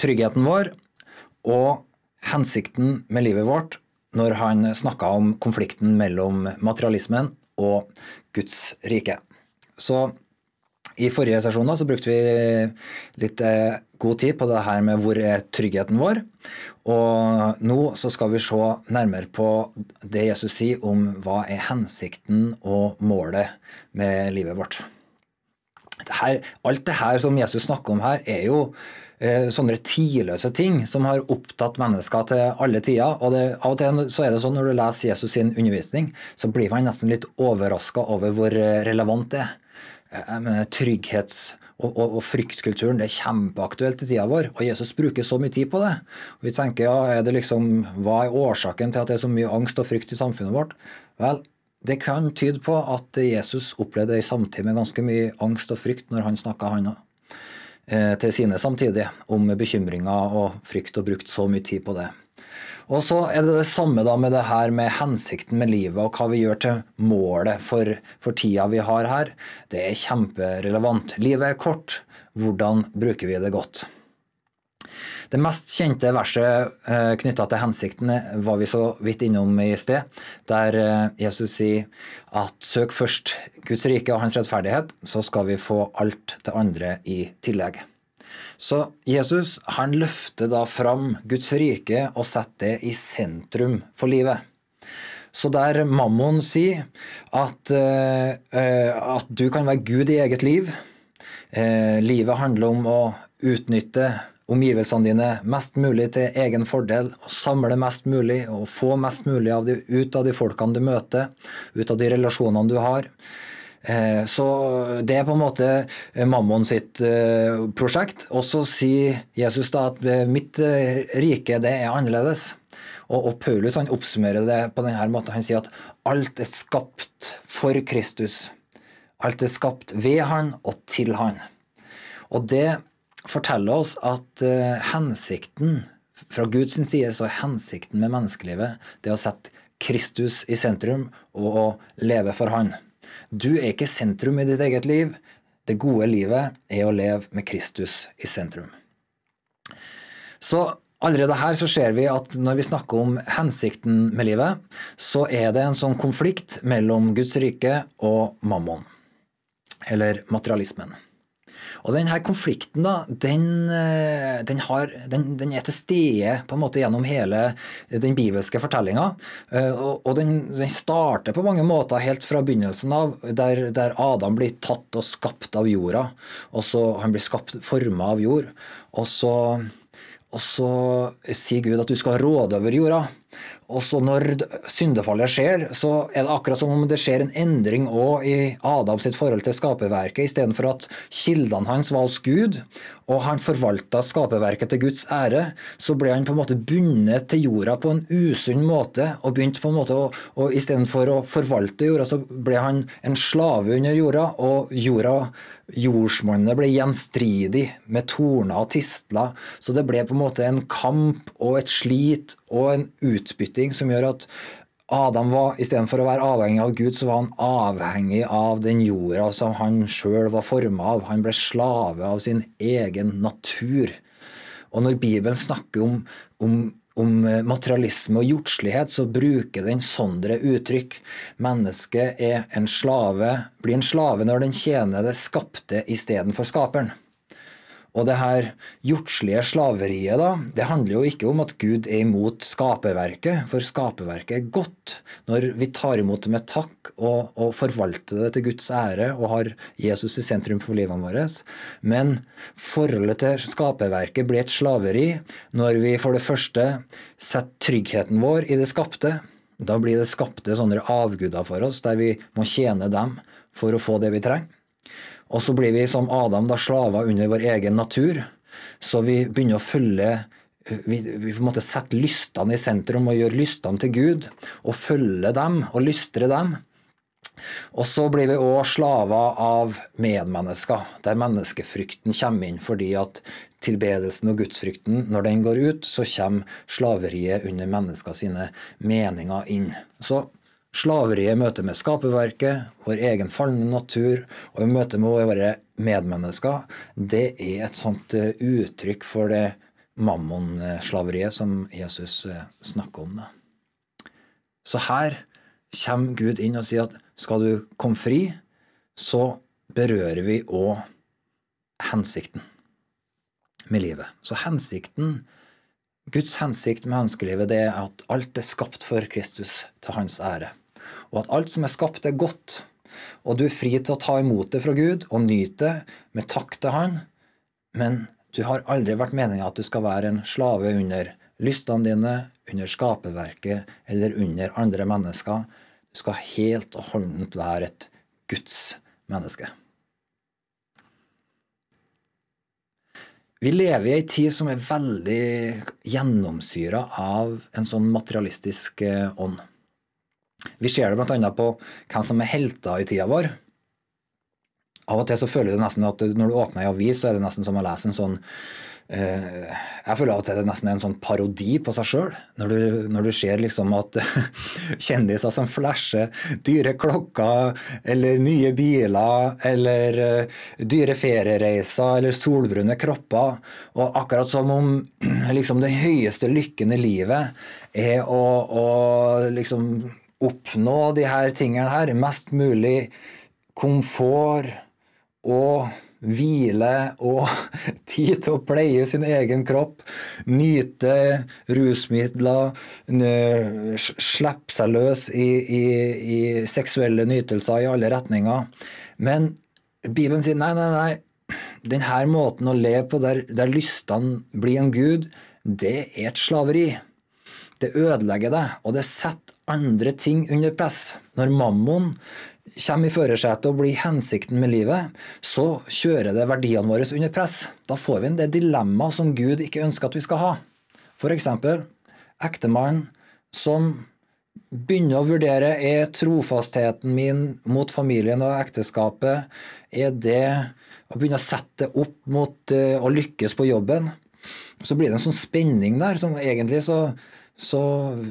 tryggheten vår og hensikten med livet vårt når han snakka om konflikten mellom materialismen og Guds rike. Så i forrige sesjon så brukte vi litt eh, god tid på det her med hvor er tryggheten vår. Og nå så skal vi se nærmere på det Jesus sier om hva er hensikten og målet med livet vårt det alt det her som Jesus snakker om her, er jo sånne tidløse ting som har opptatt mennesker til alle tider. Og det, av og til så er det sånn når du leser Jesus sin undervisning, så blir man nesten litt overraska over hvor eh, relevant det er. Eh, trygghets- og, og, og, fryktkulturen det er kjempeaktuelt i tida vår, og Jesus bruker så mye tid på det. Og vi tenker, ja, er liksom, Hva er årsaken til at det er så mye angst og frykt i samfunnet vårt? Vel, det kan tyde på at Jesus opplevde i samtid med ganske mye angst og frykt når han snakka han eh, til sine samtidig om bekymringer og frykt og brukt så mye tid på det. Og så er det det samme da med det her med hensikten med livet og hva vi gjør til målet for, for tida vi har her. Det er kjemperelevant. Livet er kort. Hvordan bruker vi det godt? Det mest kjente verset eh, knytta til hensikten var vi så vidt innom i sted, der eh, Jesus sier at søk først Guds rike og hans rettferdighet, så skal vi få alt det andre i tillegg. Så Jesus han løfter da fram Guds rike og setter det i sentrum for livet. Så der Mammon sier at, uh, at du kan være Gud i eget liv Livet handler om å utnytte omgivelsene dine mest mulig til egen fordel, samle mest mulig og få mest mulig av de, ut av de folkene du møter, ut av de relasjonene du har. Eh, så det er på en måte Mammon sitt eh, prosjekt. Og så sier Jesus da at mitt eh, rike, det er annerledes. Og, Paulus han oppsummerer det på denne måten. Han sier at alt er skapt for Kristus. Alt er skapt ved han og til han. Og det forteller oss at uh, hensikten fra Guds side så er hensikten med menneskelivet det å sette Kristus i sentrum og å leve for Han. Du er ikke sentrum i ditt eget liv. Det gode livet er å leve med Kristus i sentrum. Så allerede her så ser vi at når vi snakker om hensikten med livet, så er det en sånn konflikt mellom Guds rike og mammon, eller materialismen. Og denne konflikten da, den, eh, den, har, den, den, er til stede på en måte gjennom hele den bibelske fortellinga. Eh, og, og den, starter på mange måter helt fra begynnelsen av, der, der, Adam blir tatt og skapt av jorda. og så Han blir skapt, forma av jord. Og så, og så sier Gud at du skal råde over jorda. Og så når syndefallet skjer, så er det akkurat som om det skjer en endring òg i Adams forhold til skaperverket. Istedenfor at kildene hans var hos Gud, og han forvalta skaperverket til Guds ære, så ble han på en måte bundet til jorda på en usunn måte. og begynte på en måte å, og Istedenfor å forvalte jorda, så ble han en slave under jorda, og jorda jordsmonnet ble gjenstridig med torner og tistler. Så det ble på en måte en kamp og et slit og en utbytting som gjør at Adam var, Istedenfor å være avhengig av Gud, så var han avhengig av den jorda som han sjøl var forma av. Han ble slave av sin egen natur. Og når Bibelen snakker om, om, om materialisme og jordslighet, så bruker den sånne uttrykk. Mennesket er en slave, blir en slave når den tjener det skapte istedenfor skaperen. Og det her jordslige slaveriet, da, det handler jo ikke om at Gud er imot skaperverket, for skaperverket er godt. Når vi tar imot det med takk og, og forvalter det til Guds ære og har Jesus i sentrum for livene våre. Men forholdet til skaperverket blir et slaveri når vi for det første setter tryggheten vår i det skapte. Da blir det skapte sånne avguder for oss, der vi må tjene dem for å få det vi trenger. Og så blir vi som Adam da slaver under vår egen natur. Så vi begynner å følge vi, vi på en måte setter lystene i sentrum og gjør lystene til Gud, og følger dem og lystrer dem. Og så blir vi òg slaver av medmennesker, der menneskefrykten kommer inn. Fordi at tilbedelsen og gudsfrykten, når den går ut, så kommer slaveriet under mennesker sine meninger inn. Så slaveriet i møte med skaperverket, vår egen falne natur, og i møte med våre medmennesker, det er et sånt eh, uttrykk for det mammonslaveriet som Jesus eh, snakker om. Så her kommer Gud inn og sier at skal du komme fri, så berører vi òg hensikten med livet. Så hensikten, Guds hensikt med menneskelivet, det er at alt er skapt for Kristus til hans ære. Og at alt som er skapt, er godt. Og du er fri til å ta imot det fra Gud og nyte det med takk til Han. Men du har aldri vært meninga at du skal være en slave under lystene dine, under skaperverket eller under andre mennesker. Du skal helt og holdent være et Guds menneske. Vi lever i ei tid som er veldig gjennomsyra av en sånn materialistisk eh, ånd. Vi ser det bl.a. på hvem som er helter i tida vår. Av og til så føler du nesten at når du åpner ei avis, så er det nesten som å lese en sånn Eh, jeg føler av og til det er nesten en sånn parodi på seg sjøl. Når, når, du ser liksom at kjendiser som flasher dyre klokker eller nye biler eller uh, dyre feriereiser eller solbrune kropper, og akkurat som om liksom den høyeste lykken i livet er å, å liksom oppnå de her tingene her. Mest mulig komfort og hvile og tid til å pleie sin egen kropp, nyte rusmidler, slippe seg løs i, i, i, seksuelle nytelser i alle retninger. Men Bibelen sier nei, nei, nei. Denne måten å leve på der, der lystene blir en gud, det er et slaveri. Det ødelegger deg, og det setter andre ting under press. Når mammon kommer i førersetet og blir hensikten med livet, så kjører det verdiene våre under press. Da får vi en det dilemmaet som Gud ikke ønsker at vi skal ha. F.eks. ektemannen som begynner å vurdere er trofastheten min mot familien og ekteskapet er det å begynne å sette det opp mot uh, å lykkes på jobben. Så blir det en sånn spenning der som egentlig så så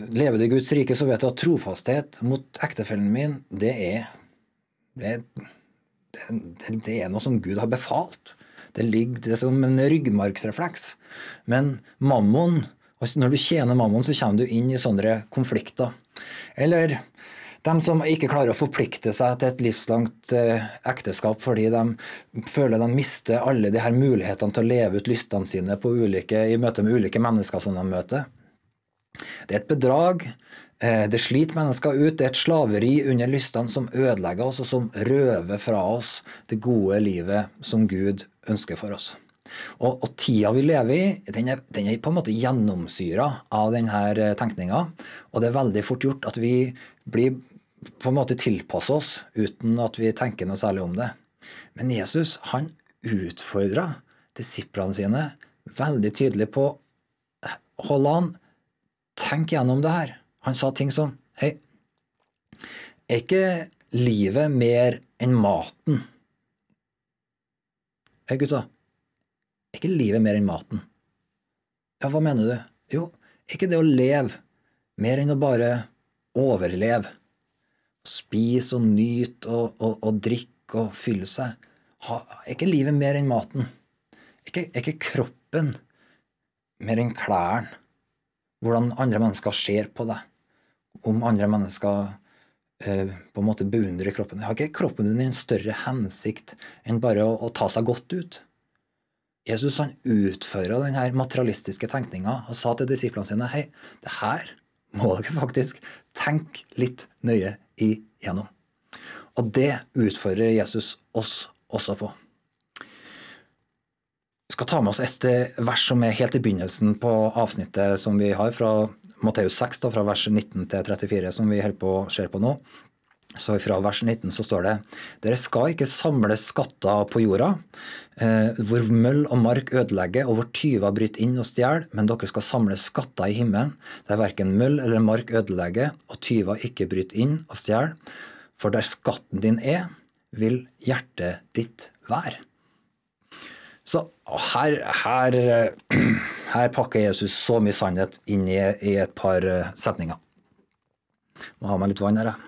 lever du i Guds rike, så vet du at trofasthet mot ektefellen min, det er det, det, det, er noe som Gud har befalt. Det ligger det som en ryggmargsrefleks. Men mammon, når du tjener mammon, så kommer du inn i sånne konflikter. Eller de som ikke klarer å forplikte seg til et livslangt eh, ekteskap fordi de føler de mister alle de her mulighetene til å leve ut lystene sine ulike, i møte med ulike mennesker som de møter. Det er et bedrag. Eh, det sliter mennesker ut. Det er et slaveri under lystene som ødelegger oss, og som røver fra oss det gode livet som Gud ønsker for oss. Og, og tida vi lever i, den er, den er på en måte gjennomsyra av denne eh, tenkninga. Og det er veldig fort gjort at vi blir på en måte tilpasser oss uten at vi tenker noe særlig om det. Men Jesus han utfordra disiplene sine veldig tydelig på Hold an, Tenk gjennom det her. Han sa ting som Hei, er ikke livet mer enn maten? Hei, gutta. Er ikke livet mer enn maten? Ja, hva mener du? Jo, er ikke det å leve mer enn å bare overleve? Spise og nyte og, og, og drikke og fylle seg? Ha, er ikke livet mer enn maten? Er ikke, er ikke kroppen mer enn klærne? Hvordan andre mennesker ser på deg, om andre mennesker eh, på en måte beundrer kroppen. Har ikke kroppen din en større hensikt enn bare å, å ta seg godt ut? Jesus han utfører denne materialistiske tenkninga og sa til disiplene sine hei, det her må dere faktisk tenke litt nøye igjennom. Og det utfordrer Jesus oss også på skal ta med oss et eh, vers som er helt i begynnelsen på avsnittet som vi har fra Matteus 6, da, fra vers 19 til 34, som vi holder på å se på nå. Så fra vers 19 så står det Dere skal ikke samle skatter på jorda, eh, hvor møll og mark ødelegger, og hvor tyver bryter inn og stjeler, men dere skal samle skatter i himmelen, der verken møll eller mark ødelegger, og tyver ikke bryter inn og stjeler. For der skatten din er, vil hjertet ditt være. Så her, her, her, pakker Jesus så mye sannhet inn i, i et par eh, setninger. Må ha meg litt vann her, jeg.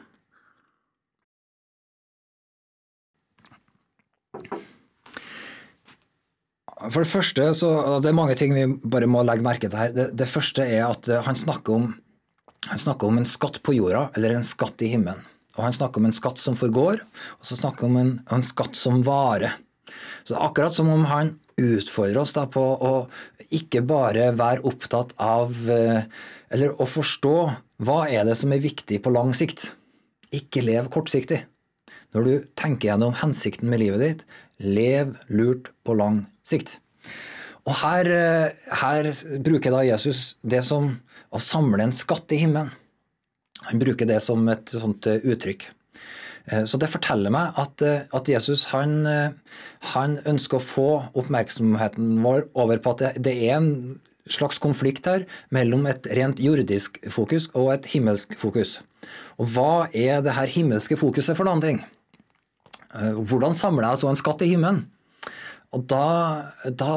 For det første, så, Det er mange ting vi bare må legge merke til her. Det, det første er at eh, han snakker, om, han snakker om en skatt på jorda, eller en skatt i himmelen. Og Han snakker om en skatt som forgår, og så snakker han om en, en skatt som varer. Så akkurat som om han utfordrer oss da på å ikke bare være opptatt av eh, Eller å forstå hva er det som er viktig på lang sikt. Ikke lev kortsiktig. Når du tenker gjennom hensikten med livet ditt, lev lurt på lang sikt. Og her, eh, her bruker da Jesus det som å samle en skatt i himmelen. Han bruker det som et sånt eh, uttrykk. Eh, så det forteller meg at, eh, at Jesus han, han, ønsker å få oppmerksomheten vår over på at det, det, er en slags konflikt her mellom et rent jordisk fokus og et himmelsk fokus. Og hva er det her himmelske fokuset for noen ting? Hvordan samler jeg så en skatt i himmelen? Og da, da,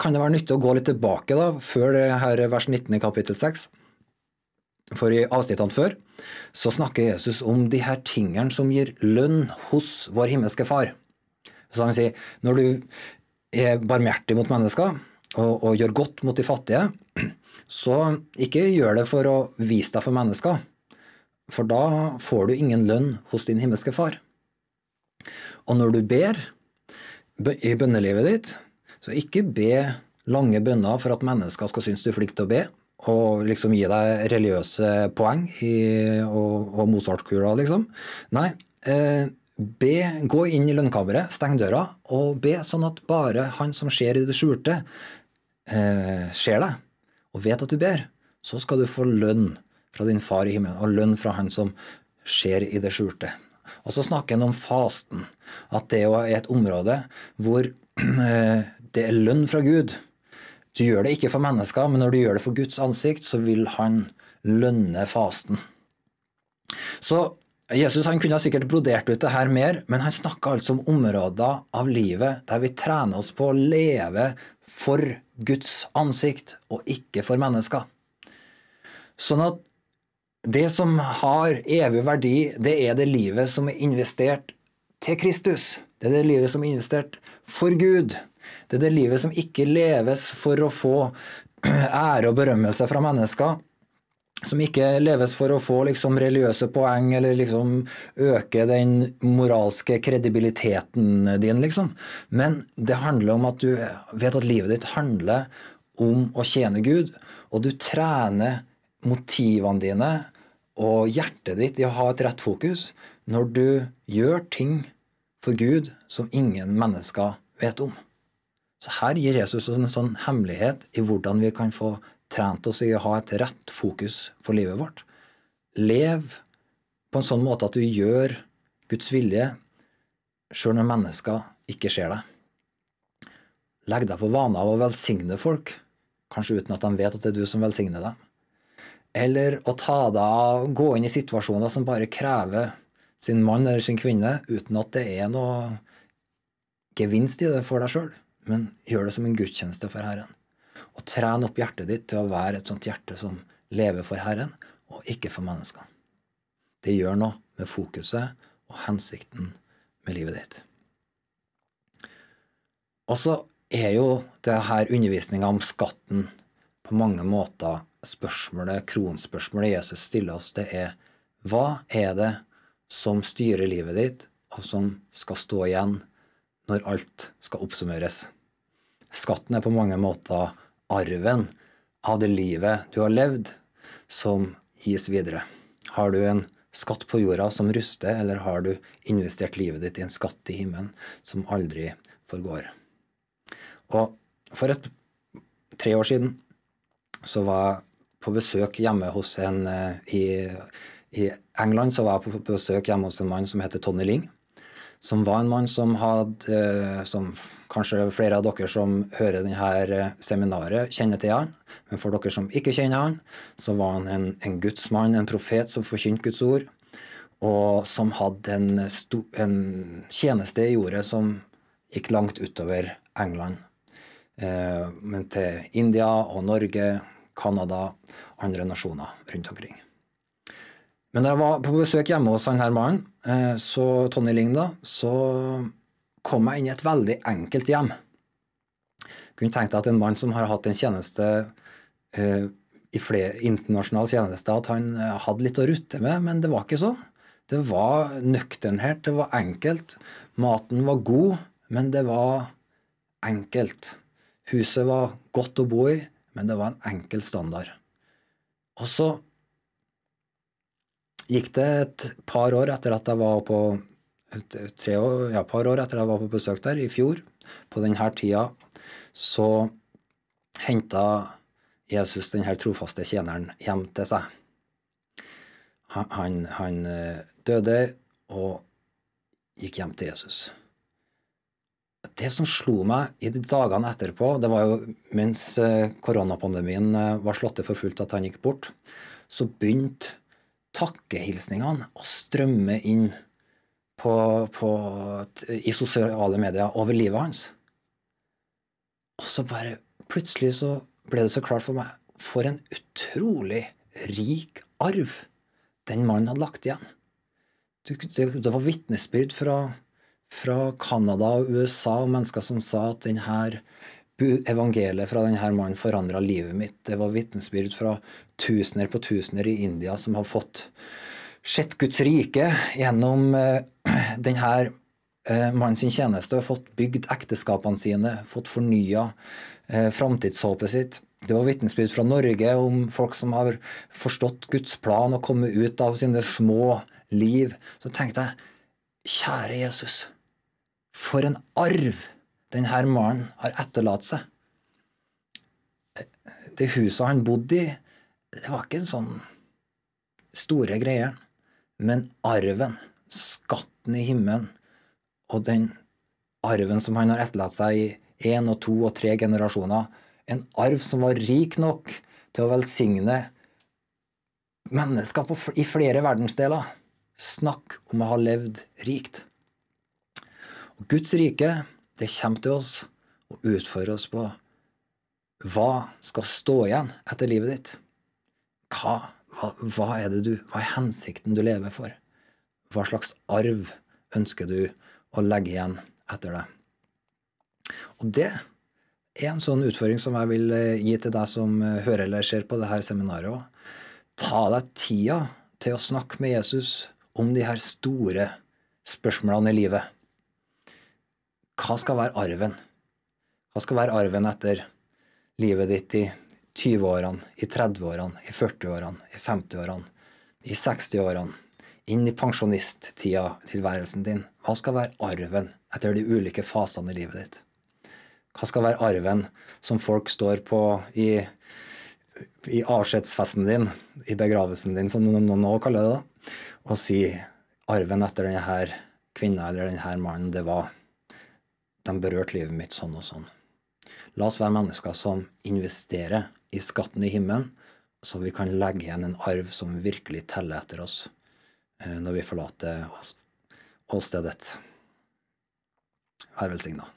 kan det være nyttig å gå litt tilbake da, før det her vers 19 i kapittel 6. For i avsnittene før så snakker Jesus om de her tingene som gir lønn hos vår himmelske Far. Så han sier når du er barmhjertig mot mennesker og, og, gjør godt mot de fattige, så ikke gjør det for å vise deg for mennesker, for da får du ingen lønn hos din himmelske Far. Og når du ber i bønnelivet ditt, så ikke be lange bønner for at mennesker skal synes du er flink til å be, og liksom gi deg religiøse poeng i, og, og Mozart-kula, liksom. Nei, eh, be, gå inn i lønnkammeret, steng døra, og be sånn at bare han som ser i det skjulte, eh, ser deg og vet at du ber. Så skal du få lønn fra din far i himmelen, og lønn fra han som ser i det skjulte. Og så snakker han om fasten, at det er et område hvor eh, det er lønn fra Gud du gjør det ikke for mennesker, men når du gjør det for Guds ansikt, så vil han lønne fasten. Så Jesus han kunne sikkert brodert ut det her mer, men han snakka altså om områder av livet der vi trener oss på å leve for Guds ansikt, og ikke for mennesker. Sånn at det som har evig verdi, det er det livet som er investert til Kristus. Det er det livet som er investert for Gud. Det er det livet som ikke leves for å få ære og berømmelse fra mennesker. Som ikke leves for å få liksom, religiøse poeng eller liksom, øke den moralske kredibiliteten din, liksom. Men det handler om at du vet at livet ditt handler om å tjene Gud, og du trener motivene dine og hjertet ditt i å ha et rett fokus når du gjør ting for Gud som ingen mennesker vet om. Så her gir Jesus oss en sånn hemmelighet i hvordan vi kan få trent oss i å ha et rett fokus for livet vårt. Lev på en sånn måte at du gjør Guds vilje sjøl når mennesker ikke ser deg. Legg deg på vaner av å velsigne folk, kanskje uten at de vet at det er du som velsigner dem. Eller å ta deg av, gå inn i situasjoner som bare krever sin mann eller sin kvinne, uten at det er noe gevinst i det for deg sjøl men gjør det som en gudstjeneste for Herren. Og tren opp hjertet ditt til å være et sånt hjerte som lever for Herren, og ikke for menneskene. Det gjør noe med fokuset og hensikten med livet ditt. Og så er jo det her undervisninga om skatten på mange måter spørsmålet, kronspørsmålet Jesus stiller oss, det er hva er det som styrer livet ditt, og som skal stå igjen når alt skal oppsummeres? Skatten er på mange måter arven av det livet du har levd, som gis videre. Har du en skatt på jorda som ruster, eller har du investert livet ditt i en skatt i himmelen som aldri forgår? Og for et, tre år siden så var jeg på besøk hjemme hos en eh, i, I England så var jeg på besøk hjemme hos en mann som heter Tony Ling. Som var en mann som hadde, eh, som kanskje flere av dere som hører dette seminaret, kjenner til han. Men for dere som ikke kjenner han, så var han en, en gudsmann, en profet som forkynte Guds ord. Og som hadde en, en tjeneste i jordet som gikk langt utover England. Eh, men til India og Norge, Canada, andre nasjoner rundt omkring. Men da jeg var på besøk hjemme hos han her mannen, eh, så Tonje Ling, da, så kom jeg inn i et veldig enkelt hjem. Jeg Kunne tenkt deg at en mann som har hatt en tjeneste eh, i flere internasjonale tjenester, at han eh, hadde litt å rutte med, men det var ikke sånn. Det var nøkternhet, det var enkelt. Maten var god, men det var enkelt. Huset var godt å bo i, men det var en enkel standard. Og så gikk det et par år etter at jeg var på tre år, ja, par år etter jeg var på besøk der, i fjor, på denne tida, så henta Jesus denne trofaste tjeneren hjem til seg. Han, han, eh, døde og gikk hjem til Jesus. Det som slo meg i de dagene etterpå, det var jo mens eh, koronapandemien eh, var slått til for fullt at han gikk bort, så begynte takkehilsningene og strømme inn på, på, i sosiale medier over livet hans. Og så bare plutselig så ble det så klart for meg for en utrolig rik arv den mannen hadde lagt igjen. Det var vitnesbyrd fra, fra Canada og USA og mennesker som sa at denne evangeliet fra denne mannen forandra livet mitt. Det var vitnesbyrd fra tusener på tusener i India som har fått sett Guds rike gjennom eh, denne mannens mannen sin tjeneste og fått bygd ekteskapene sine, fått fornya eh, framtidshåpet sitt. Det var vitnesbyrd fra Norge om folk som har forstått Guds plan og kommet ut av sine små liv. Så tenkte jeg, kjære Jesus, for en arv denne mannen har etterlatt seg. Det huset han bodde i, det var ikke en sånn store greier. Men arven, skatten i himmelen, og den arven som han har etterlatt seg i én og to og tre generasjoner, en arv som var rik nok til å velsigne mennesker i flere verdensdeler. Snakk om å ha levd rikt. Og Guds rike det kommer til oss og utfordrer oss på hva skal stå igjen etter livet ditt? Hva, hva, hva, er det du, hva er hensikten du lever for? Hva slags arv ønsker du å legge igjen etter deg? Og det er en sånn utfordring som jeg vil eh, gi til deg som eh, hører eller ser på dette seminaret òg. Ta deg tida til å snakke med Jesus om de her store spørsmålene i livet. Hva skal være arven? Hva skal være arven etter livet ditt i 20-årene, i 30-årene, i 40-årene, i 50-årene, i 60-årene, inn i pensjonisttida, tilværelsen din? Hva skal være arven etter de ulike fasene i livet ditt? Hva skal være arven som folk står på i, i avskjedsfesten din, i begravelsen din, som noen nå kaller det, da, og si arven etter denne kvinna eller denne mannen, det var de berørte livet mitt sånn og sånn. La oss være mennesker som investerer i skatten i himmelen, så vi kan legge igjen en arv som virkelig teller etter oss eh, når vi forlater åstedet. Vær velsigna.